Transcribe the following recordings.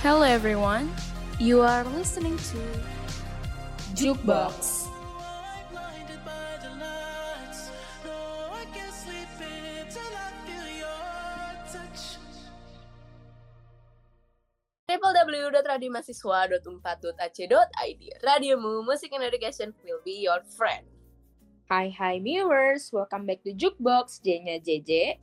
Hello everyone, you are listening to Jukebox. www.radiomahasiswa.4.ac.id Radiomu, Music and Education will be your friend. Hai hai viewers, welcome back to Jukebox. J-nya JJ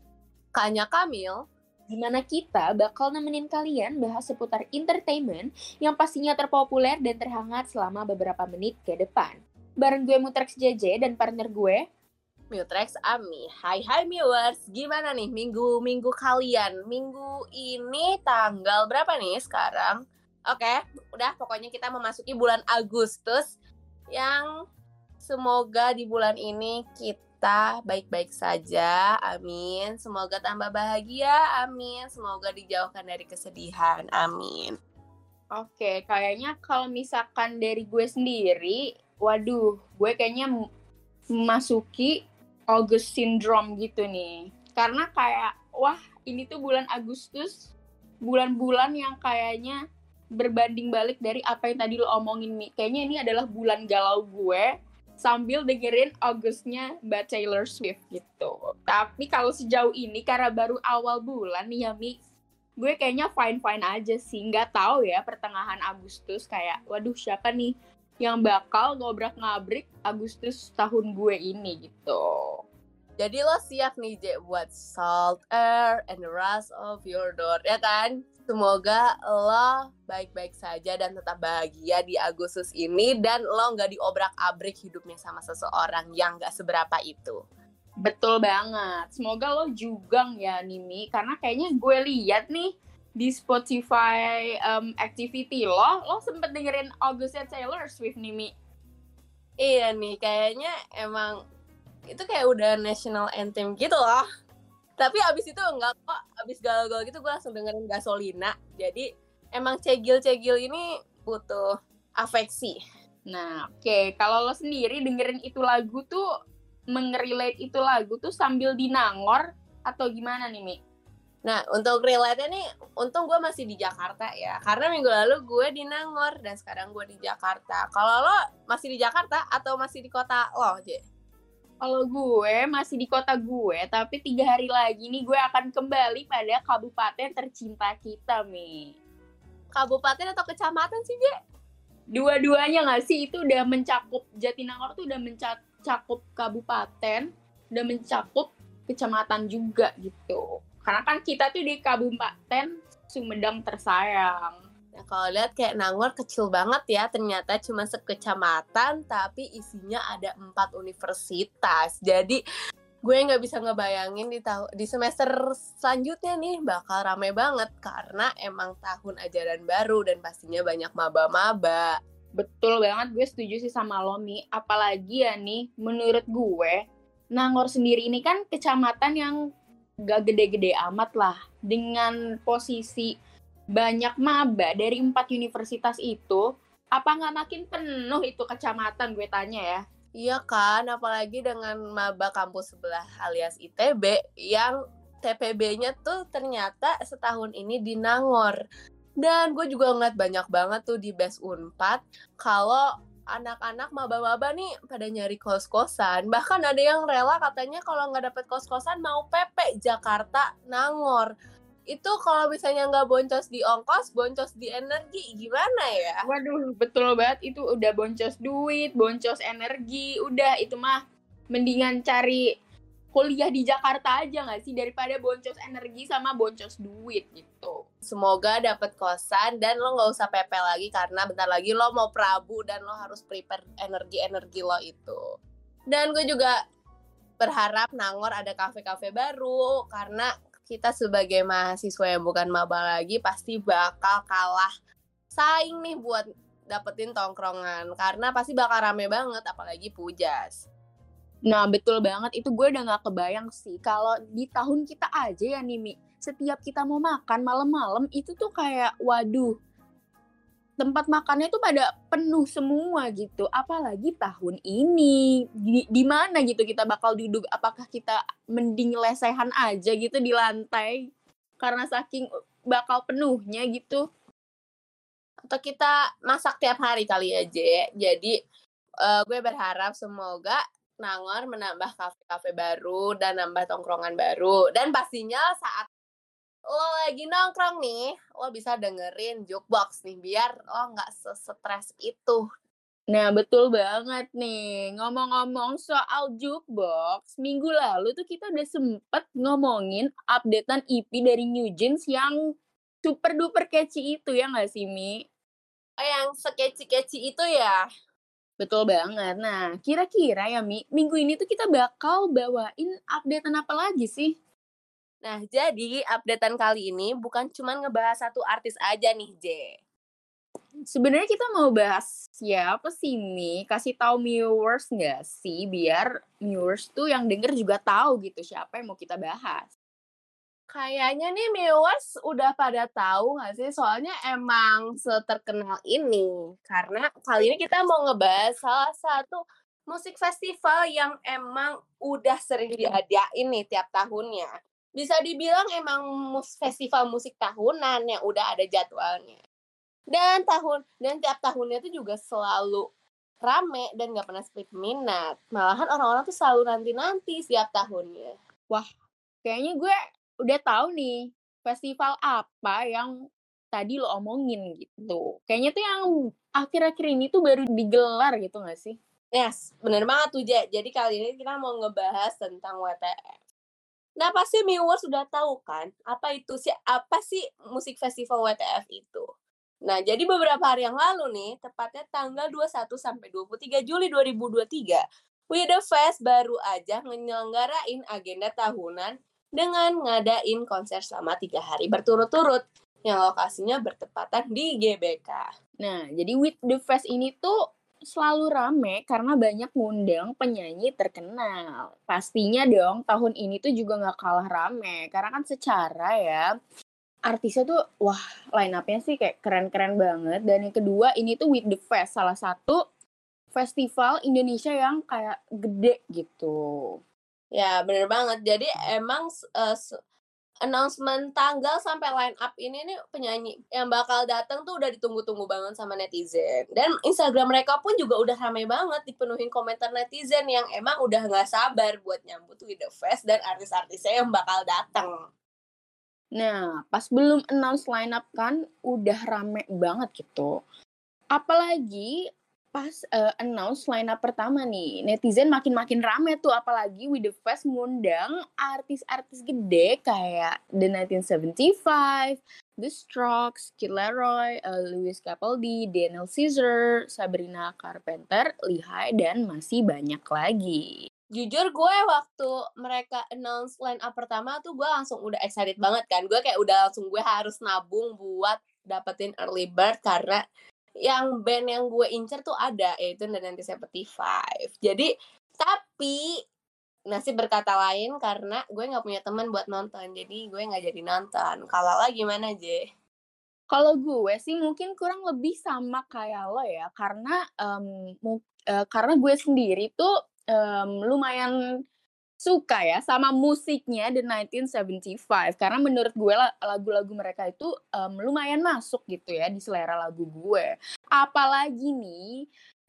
Kanya Kamil, di mana kita bakal nemenin kalian bahas seputar entertainment yang pastinya terpopuler dan terhangat selama beberapa menit ke depan. Bareng gue Mutrex JJ dan partner gue, Mutrex Ami. Hai hai viewers, gimana nih minggu-minggu kalian? Minggu ini tanggal berapa nih sekarang? Oke, udah pokoknya kita memasuki bulan Agustus yang semoga di bulan ini kita baik-baik saja. Amin. Semoga tambah bahagia. Amin. Semoga dijauhkan dari kesedihan. Amin. Oke, kayaknya kalau misalkan dari gue sendiri, waduh, gue kayaknya memasuki August syndrome gitu nih. Karena kayak, wah ini tuh bulan Agustus, bulan-bulan yang kayaknya berbanding balik dari apa yang tadi lo omongin nih. Kayaknya ini adalah bulan galau gue sambil dengerin Augustnya Mbak Taylor Swift gitu. Tapi kalau sejauh ini karena baru awal bulan nih ya Mi, gue kayaknya fine fine aja sih nggak tahu ya pertengahan Agustus kayak waduh siapa nih yang bakal ngobrak ngabrik Agustus tahun gue ini gitu Jadi lo siap nih Je buat salt air and the rust of your door ya kan? Semoga lo baik-baik saja dan tetap bahagia di Agustus ini dan lo nggak diobrak-abrik hidupnya sama seseorang yang nggak seberapa itu. betul banget semoga lo juga ya Nimi karena kayaknya gue lihat nih di Spotify um, activity lo lo sempet dengerin Augustnya Taylor Swift Nimi Iya nih, kayaknya emang itu kayak udah national anthem gitu loh. Tapi abis itu enggak kok, abis galau-galau gitu gue langsung dengerin Gasolina. Jadi emang cegil-cegil ini butuh afeksi. Nah, oke. Kalau lo sendiri dengerin itu lagu tuh, mengerelate itu lagu tuh sambil dinangor atau gimana nih, Mi? Nah, untuk relate nih, untung gue masih di Jakarta ya. Karena minggu lalu gue di Nangor dan sekarang gue di Jakarta. Kalau lo masih di Jakarta atau masih di kota lo, Je? Kalau gue masih di kota gue, tapi tiga hari lagi nih gue akan kembali pada kabupaten tercinta kita, Mi. Kabupaten atau kecamatan sih, Je? Dua-duanya nggak sih? Itu udah mencakup, Jatinangor tuh udah mencakup kabupaten, udah mencakup kecamatan juga gitu. Karena kan kita tuh di kabupaten Sumedang tersayang. Nah, kalau lihat kayak Nangor kecil banget ya, ternyata cuma sekecamatan, tapi isinya ada empat universitas. Jadi gue nggak bisa ngebayangin di tahu di semester selanjutnya nih bakal rame banget karena emang tahun ajaran baru dan pastinya banyak maba-maba. Betul banget, gue setuju sih sama lo, Mi. Apalagi ya nih, menurut gue, Nangor sendiri ini kan kecamatan yang gak gede-gede amat lah. Dengan posisi banyak maba dari empat universitas itu, apa nggak makin penuh itu kecamatan gue tanya ya? Iya kan, apalagi dengan maba kampus sebelah alias ITB yang TPB-nya tuh ternyata setahun ini di Nangor. Dan gue juga ngeliat banyak banget tuh di Best Unpad kalau anak-anak maba-maba nih pada nyari kos-kosan. Bahkan ada yang rela katanya kalau nggak dapet kos-kosan mau PP Jakarta Nangor. Itu kalau misalnya nggak boncos di ongkos, boncos di energi, gimana ya? Waduh, betul banget itu udah boncos duit, boncos energi, udah itu mah mendingan cari kuliah di Jakarta aja nggak sih daripada boncos energi sama boncos duit gitu. Semoga dapet kosan dan lo nggak usah PP lagi karena bentar lagi lo mau prabu dan lo harus prepare energi-energi lo itu. Dan gue juga berharap Nangor ada kafe-kafe baru karena kita sebagai mahasiswa yang bukan maba lagi pasti bakal kalah saing nih buat dapetin tongkrongan. Karena pasti bakal rame banget apalagi pujas. Nah betul banget. Itu gue udah nggak kebayang sih. Kalau di tahun kita aja ya nih Mi, setiap kita mau makan malam-malam itu tuh kayak waduh tempat makannya tuh pada penuh semua gitu. Apalagi tahun ini di, di mana gitu kita bakal duduk? Apakah kita mending lesehan aja gitu di lantai karena saking bakal penuhnya gitu? Atau kita masak tiap hari kali ya, J. Jadi eh, gue berharap semoga Nangor menambah kafe-kafe baru dan nambah tongkrongan baru. Dan pastinya saat lo lagi nongkrong nih, lo bisa dengerin jukebox nih biar lo nggak sesetres itu. Nah, betul banget nih. Ngomong-ngomong soal jukebox, minggu lalu tuh kita udah sempet ngomongin updatean EP dari New Jeans yang super duper catchy itu ya nggak sih, Mi? Oh, yang sekeci-keci itu ya. Betul banget. Nah, kira-kira ya, Mi, minggu ini tuh kita bakal bawain updatean apa lagi sih? Nah, jadi updatean kali ini bukan cuma ngebahas satu artis aja nih, J. Sebenarnya kita mau bahas siapa sih, Mi? Kasih tahu viewers nggak sih? Biar viewers tuh yang denger juga tahu gitu siapa yang mau kita bahas. Kayaknya nih viewers udah pada tahu nggak sih? Soalnya emang seterkenal ini. Karena kali ini kita mau ngebahas salah satu musik festival yang emang udah sering diadain nih tiap tahunnya. Bisa dibilang emang mus festival musik tahunan yang udah ada jadwalnya. Dan tahun dan tiap tahunnya tuh juga selalu rame dan nggak pernah split minat. Malahan orang-orang tuh selalu nanti-nanti setiap tahunnya. Kayaknya gue udah tahu nih festival apa yang tadi lo omongin gitu. Kayaknya tuh yang akhir-akhir ini tuh baru digelar gitu gak sih? Yes, bener banget tuh, Je. Jadi kali ini kita mau ngebahas tentang WTF. Nah, pasti viewers sudah tahu kan, apa itu sih, apa sih musik festival WTF itu? Nah, jadi beberapa hari yang lalu nih, tepatnya tanggal 21 sampai 23 Juli 2023, We The Fest baru aja nyelenggarain agenda tahunan dengan ngadain konser selama tiga hari berturut-turut yang lokasinya bertepatan di GBK. Nah, jadi With The Fest ini tuh selalu rame karena banyak ngundang penyanyi terkenal. Pastinya dong tahun ini tuh juga nggak kalah rame karena kan secara ya artisnya tuh wah line up-nya sih kayak keren-keren banget dan yang kedua ini tuh With The Fest salah satu festival Indonesia yang kayak gede gitu. Ya, bener banget. Jadi emang uh, announcement tanggal sampai line up ini nih penyanyi yang bakal datang tuh udah ditunggu-tunggu banget sama netizen. Dan Instagram mereka pun juga udah ramai banget dipenuhin komentar netizen yang emang udah nggak sabar buat nyambut With The Fest dan artis-artisnya yang bakal datang. Nah, pas belum announce line up kan udah rame banget gitu. Apalagi pas uh, announce line up pertama nih, netizen makin-makin rame tuh apalagi with the fest ngundang artis-artis gede kayak The 1975, The Strokes, Kid Laroi, uh, Louis Capaldi, Daniel Caesar, Sabrina Carpenter, Lihai, dan masih banyak lagi. Jujur gue waktu mereka announce line up pertama tuh gue langsung udah excited banget kan. Gue kayak udah langsung gue harus nabung buat dapetin early bird karena yang band yang gue incer tuh ada yaitu The 1975 jadi tapi nasib berkata lain karena gue nggak punya teman buat nonton. Jadi gue nggak jadi nonton. Kalau lah gimana je kalau gue sih mungkin kurang lebih sama kayak lo ya. Karena um, uh, karena gue sendiri tuh um, lumayan suka ya sama musiknya The 1975 karena menurut gue lagu-lagu mereka itu um, lumayan masuk gitu ya di selera lagu gue. Apalagi nih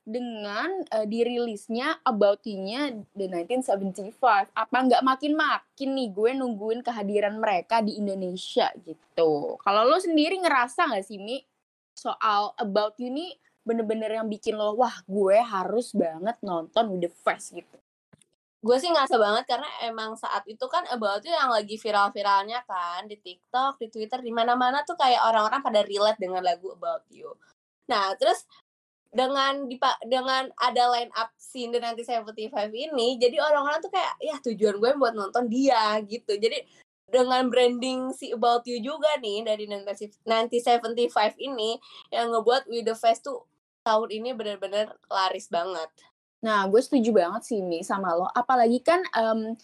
dengan uh, dirilisnya About You-nya The 1975. Apa nggak makin-makin nih gue nungguin kehadiran mereka di Indonesia gitu. Kalau lo sendiri ngerasa nggak sih Mi soal About You nih bener-bener yang bikin lo wah gue harus banget nonton the Fest gitu gue sih ngerasa banget karena emang saat itu kan About You yang lagi viral-viralnya kan di TikTok, di Twitter, di mana-mana tuh kayak orang-orang pada relate dengan lagu About You. Nah, terus dengan dipa dengan ada line up scene The 1975 ini, jadi orang-orang tuh kayak ya tujuan gue buat nonton dia gitu. Jadi dengan branding si About You juga nih dari 1975 ini yang ngebuat With The Fest tuh tahun ini bener-bener laris banget. Nah, gue setuju banget sih Mi sama lo. Apalagi kan um,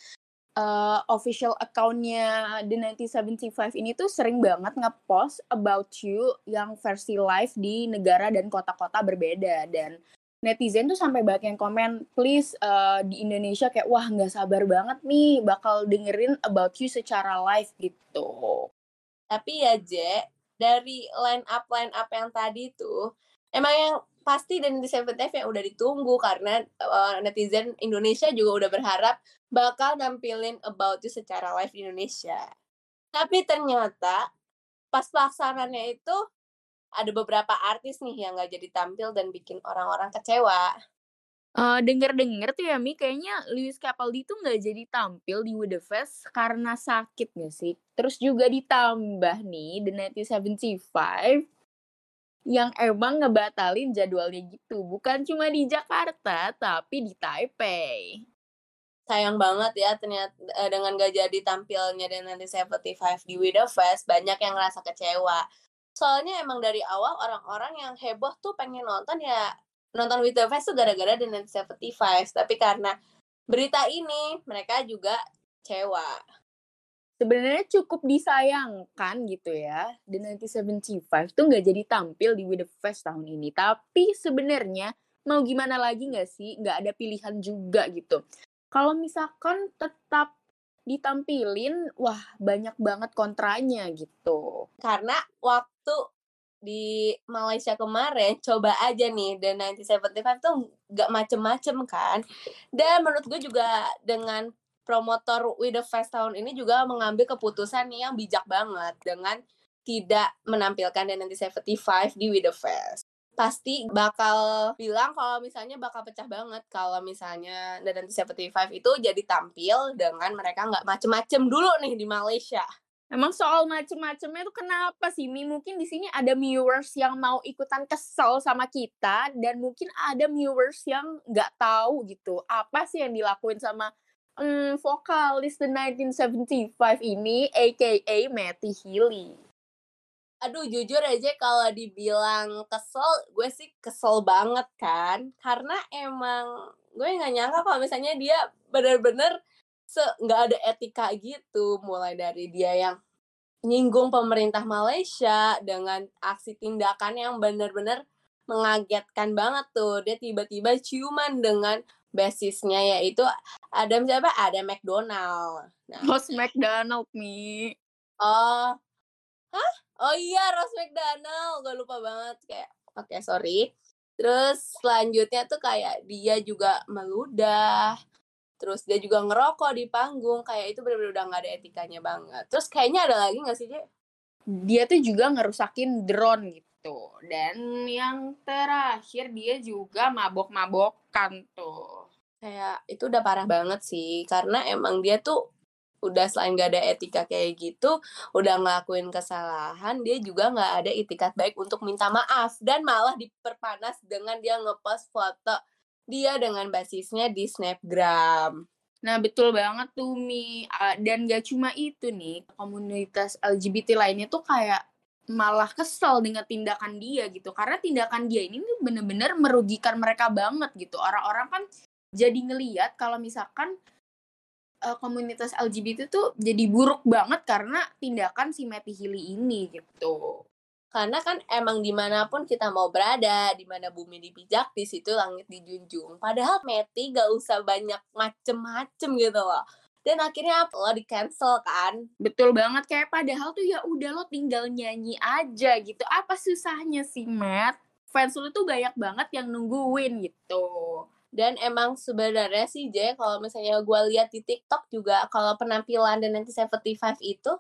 uh, official account-nya The 1975 ini tuh sering banget ngepost about you yang versi live di negara dan kota-kota berbeda dan netizen tuh sampai banyak yang komen please uh, di Indonesia kayak wah nggak sabar banget nih bakal dengerin about you secara live gitu. Tapi ya Je, dari line up line up yang tadi tuh emang yang pasti dan di Seven yang udah ditunggu karena uh, netizen Indonesia juga udah berharap bakal nampilin About You secara live di Indonesia. Tapi ternyata pas pelaksanaannya itu ada beberapa artis nih yang gak jadi tampil dan bikin orang-orang kecewa. Uh, denger-denger tuh ya Mi, kayaknya Lewis Capaldi tuh nggak jadi tampil di Wood Fest karena sakit gak sih? Terus juga ditambah nih The 1975 yang emang ngebatalin jadwalnya gitu. Bukan cuma di Jakarta, tapi di Taipei. Sayang banget ya ternyata eh, dengan gak jadi tampilnya The 1975 di Wood Fest, banyak yang ngerasa kecewa. Soalnya emang dari awal orang-orang yang heboh tuh pengen nonton ya nonton The Fest tuh gara-gara The 1975 tapi karena berita ini mereka juga kecewa sebenarnya cukup disayangkan gitu ya The 1975 tuh nggak jadi tampil di With The Fest tahun ini. Tapi sebenarnya mau gimana lagi nggak sih? Nggak ada pilihan juga gitu. Kalau misalkan tetap ditampilin wah banyak banget kontranya gitu. Karena waktu di Malaysia kemarin coba aja nih The 1975 tuh gak macem-macem kan. Dan menurut gue juga dengan promotor With The Fest tahun ini juga mengambil keputusan yang bijak banget dengan tidak menampilkan The 1975 di With The Fest pasti bakal bilang kalau misalnya bakal pecah banget kalau misalnya The 1975 itu jadi tampil dengan mereka nggak macem-macem dulu nih di Malaysia. Emang soal macem-macemnya itu kenapa sih? Mi? Mungkin di sini ada viewers yang mau ikutan kesel sama kita dan mungkin ada viewers yang nggak tahu gitu. Apa sih yang dilakuin sama um, vokalis The 1975 ini, aka Matty Healy. Aduh jujur aja kalau dibilang kesel, gue sih kesel banget kan. Karena emang gue nggak nyangka kalau misalnya dia bener-bener nggak ada etika gitu mulai dari dia yang nyinggung pemerintah Malaysia dengan aksi tindakan yang benar-benar mengagetkan banget tuh dia tiba-tiba ciuman dengan basisnya yaitu ada siapa? Ada McDonald. Nah, Ross McDonald nih oh. Hah? Oh iya Ross McDonald. Gue lupa banget kayak oke okay, sorry. Terus selanjutnya tuh kayak dia juga meludah. Terus dia juga ngerokok di panggung. Kayak itu benar-benar udah nggak ada etikanya banget. Terus kayaknya ada lagi nggak sih dia dia tuh juga ngerusakin drone gitu. Dan yang terakhir dia juga mabok-mabokan tuh kayak itu udah parah banget sih. Karena emang dia tuh udah selain gak ada etika kayak gitu udah ngelakuin kesalahan dia juga nggak ada etikat baik untuk minta maaf. Dan malah diperpanas dengan dia ngepost foto dia dengan basisnya di Snapgram. Nah betul banget tuh Mi. Dan gak cuma itu nih komunitas LGBT lainnya tuh kayak malah kesel dengan tindakan dia gitu. Karena tindakan dia ini bener-bener merugikan mereka banget gitu. Orang-orang kan jadi ngeliat kalau misalkan uh, komunitas LGBT tuh jadi buruk banget karena tindakan si Matty Healy ini gitu karena kan emang di mana pun kita mau berada, di mana bumi dipijak, di situ langit dijunjung. Padahal Meti gak usah banyak macem-macem gitu loh. Dan akhirnya lo di cancel kan? Betul banget kayak padahal tuh ya udah lo tinggal nyanyi aja gitu. Apa susahnya sih Matt? Fans lo tuh banyak banget yang nungguin gitu. Dan emang sebenarnya sih Jay kalau misalnya gue lihat di TikTok juga kalau penampilan dan nanti 75 itu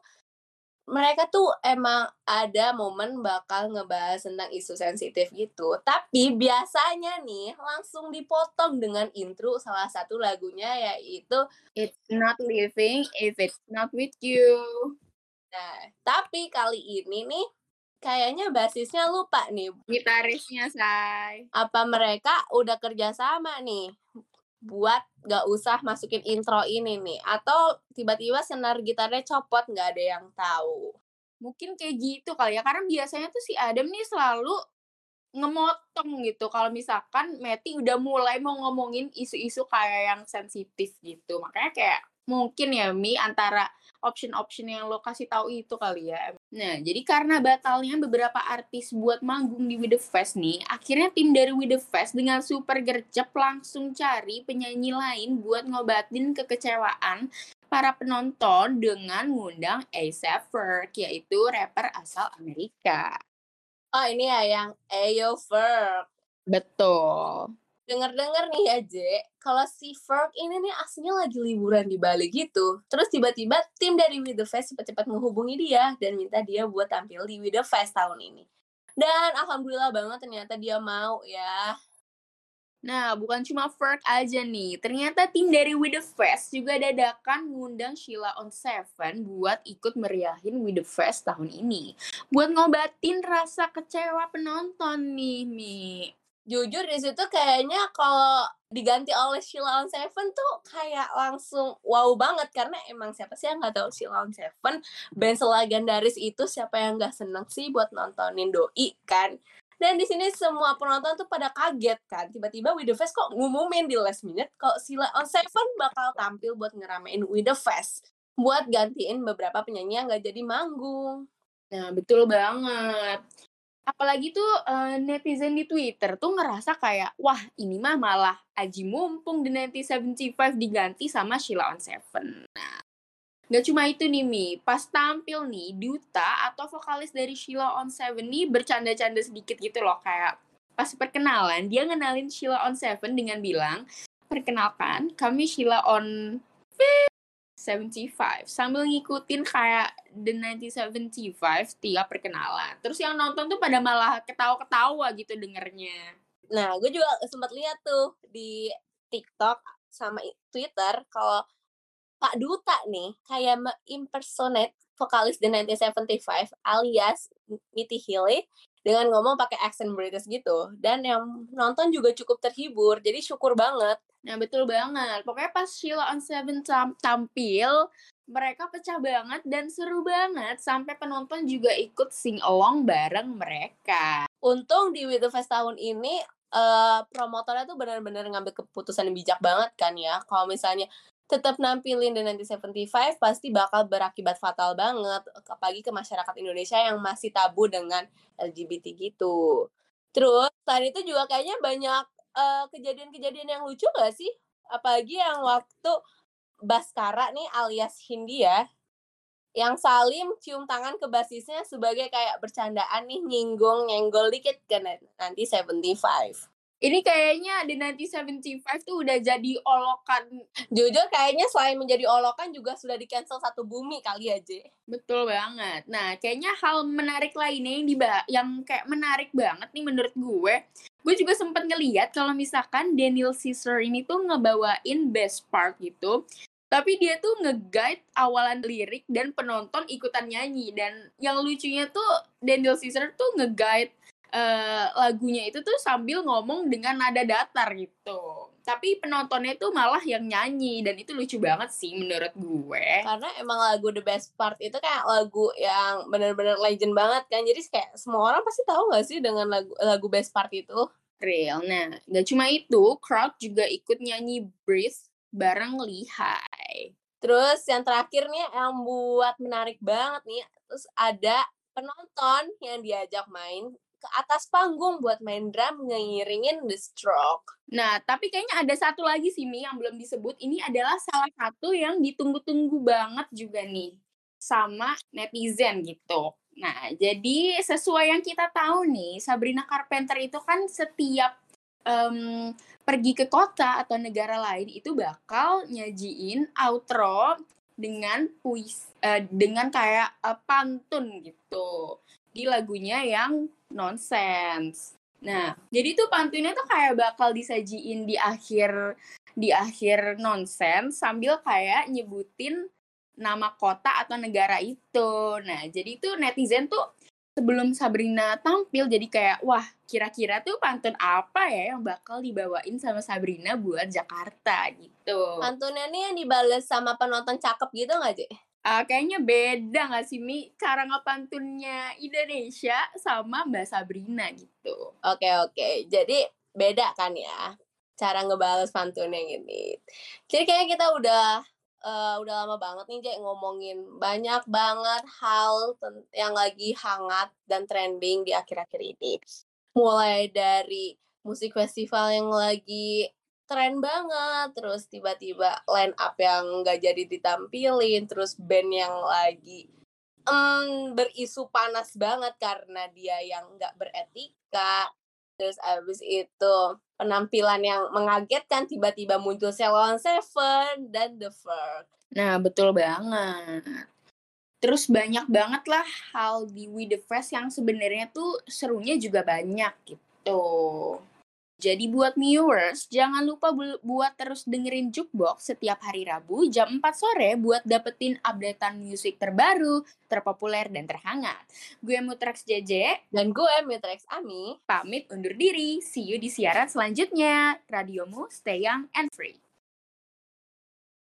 mereka tuh emang ada momen bakal ngebahas tentang isu sensitif gitu. Tapi biasanya nih langsung dipotong dengan intro salah satu lagunya yaitu It's Not Living If It's Not With You. Nah, tapi kali ini nih kayaknya basisnya lupa nih. Gitarisnya, say. Apa mereka udah kerjasama nih buat gak usah masukin intro ini nih atau tiba-tiba senar gitarnya copot nggak ada yang tahu mungkin kayak gitu kali ya karena biasanya tuh si Adam nih selalu ngemotong gitu kalau misalkan Meti udah mulai mau ngomongin isu-isu kayak yang sensitif gitu makanya kayak mungkin ya Mi antara option-option yang lo kasih tahu itu kali ya. Nah, jadi karena batalnya beberapa artis buat manggung di With The Fest nih, akhirnya tim dari With The Fest dengan super gercep langsung cari penyanyi lain buat ngobatin kekecewaan para penonton dengan ngundang A$AP Ferg, yaitu rapper asal Amerika. Oh ini ya yang Ayo Ferg. Betul. Dengar-dengar nih ya J, kalau si Ferg ini nih aslinya lagi liburan di Bali gitu. Terus tiba-tiba tim dari With The Fest cepat-cepat menghubungi dia dan minta dia buat tampil di With The Fest tahun ini. Dan alhamdulillah banget ternyata dia mau ya. Nah, bukan cuma Ferg aja nih. Ternyata tim dari With The Fest juga dadakan ngundang Sheila on Seven buat ikut meriahin With The Fest tahun ini. Buat ngobatin rasa kecewa penonton nih, Mi. Jujur di situ kayaknya kalau diganti oleh Sheila on Seven tuh kayak langsung wow banget karena emang siapa sih yang nggak tahu Sheila on Seven? Band selegendaris itu siapa yang nggak seneng sih buat nontonin doi kan? Dan di sini semua penonton tuh pada kaget kan? Tiba-tiba With The Fest kok ngumumin di last minute kalau Sheila on Seven bakal tampil buat ngeramein With The Fest buat gantiin beberapa penyanyi yang nggak jadi manggung. Nah, betul banget. Apalagi tuh eh, netizen di Twitter tuh ngerasa kayak, wah ini mah malah aji mumpung The 1975 diganti sama Sheila on Seven. Nah, Gak cuma itu nih Mi, pas tampil nih Duta atau vokalis dari Sheila on Seven nih bercanda-canda sedikit gitu loh kayak pas perkenalan dia ngenalin Sheila on Seven dengan bilang perkenalkan kami Sheila on 75 sambil ngikutin kayak The 1975 tiap perkenalan. Terus yang nonton tuh pada malah ketawa-ketawa gitu dengernya. Nah, gue juga sempat lihat tuh di TikTok sama Twitter kalau Pak Duta nih kayak impersonate vokalis The 1975 alias Mitty Healy dengan ngomong pakai accent British gitu. Dan yang nonton juga cukup terhibur, jadi syukur banget. Nah betul banget. Pokoknya pas Sheila on Seven tam- tampil, mereka pecah banget dan seru banget sampai penonton juga ikut sing along bareng mereka. Untung di With The Fest tahun ini eh promotornya tuh benar-benar ngambil keputusan yang bijak banget kan ya. Kalau misalnya tetap nampilin The 1975 pasti bakal berakibat fatal banget apalagi ke masyarakat Indonesia yang masih tabu dengan LGBT gitu. Terus tadi itu juga kayaknya banyak eh, kejadian-kejadian yang lucu gak sih? Apalagi yang waktu Baskara nih alias Hindia yang Salim cium tangan ke basisnya sebagai kayak bercandaan nih nyinggung nyenggol dikit ke nanti 75. Ini kayaknya The 1975 tuh udah jadi olokan. Jujur kayaknya selain menjadi olokan juga sudah di cancel satu bumi kali aja. Betul banget. Nah, kayaknya hal menarik lainnya yang diba- yang kayak menarik banget nih menurut gue. Gue juga sempat ngeliat kalau misalkan Daniel Caesar ini tuh ngebawain best part gitu. Tapi dia tuh nge-guide awalan lirik dan penonton ikutan nyanyi. Dan yang lucunya tuh Daniel Caesar tuh nge-guide eh, lagunya itu tuh sambil ngomong dengan nada datar gitu. Tapi penontonnya tuh malah yang nyanyi dan itu lucu banget sih menurut gue. Karena emang lagu The Best Part itu kayak lagu yang bener-bener legend banget kan. Jadi kayak semua orang pasti tahu gak sih dengan lagu lagu Best Part itu? Real. Nah, nggak cuma itu, crowd juga ikut nyanyi Breathe bareng Lihai. Terus yang terakhir nih yang buat menarik banget nih, terus ada penonton yang diajak main ke atas panggung buat main drum ngiringin The Stroke. Nah, tapi kayaknya ada satu lagi sih, Mi, yang belum disebut. Ini adalah salah satu yang ditunggu-tunggu banget juga nih. Sama netizen gitu. Nah, jadi sesuai yang kita tahu nih, Sabrina Carpenter itu kan setiap em, pergi ke kota atau negara lain itu bakal nyajiin outro dengan puis eh, dengan kayak eh, pantun gitu di lagunya yang nonsense. Nah, jadi tuh pantunnya tuh kayak bakal disajiin di akhir di akhir nonsense sambil kayak nyebutin nama kota atau negara itu. Nah, jadi tuh netizen tuh sebelum Sabrina tampil jadi kayak wah kira-kira tuh pantun apa ya yang bakal dibawain sama Sabrina buat Jakarta gitu. Pantunnya nih yang dibales sama penonton cakep gitu nggak, J? Ah, kayaknya beda gak sih Mi cara ngepantunnya Indonesia sama Mbak Sabrina gitu. Oke, oke. Jadi beda kan ya cara ngebales pantunnya gini. Jadi kayaknya kita udah eh, udah lama banget nih Jek ngomongin banyak banget hal yang lagi hangat dan trending di akhir-akhir ini. Mulai dari musik festival yang lagi keren banget terus tiba-tiba line up yang nggak jadi ditampilin terus band yang lagi em, berisu panas banget karena dia yang nggak beretika terus abis itu penampilan yang mengagetkan tiba-tiba muncul Ceylon Seven dan The Verve Nah, betul banget. Terus banyak banget lah hal di We The Fest yang sebenarnya tuh serunya juga banyak gitu. Jadi buat viewers, jangan lupa bu- buat terus dengerin Jukebox setiap hari Rabu jam 4 sore buat dapetin updatean musik terbaru, terpopuler, dan terhangat. Gue Mutrex JJ, dan gue Mitrex Ami pamit undur diri. See you di siaran selanjutnya. Radiomu stay young and free.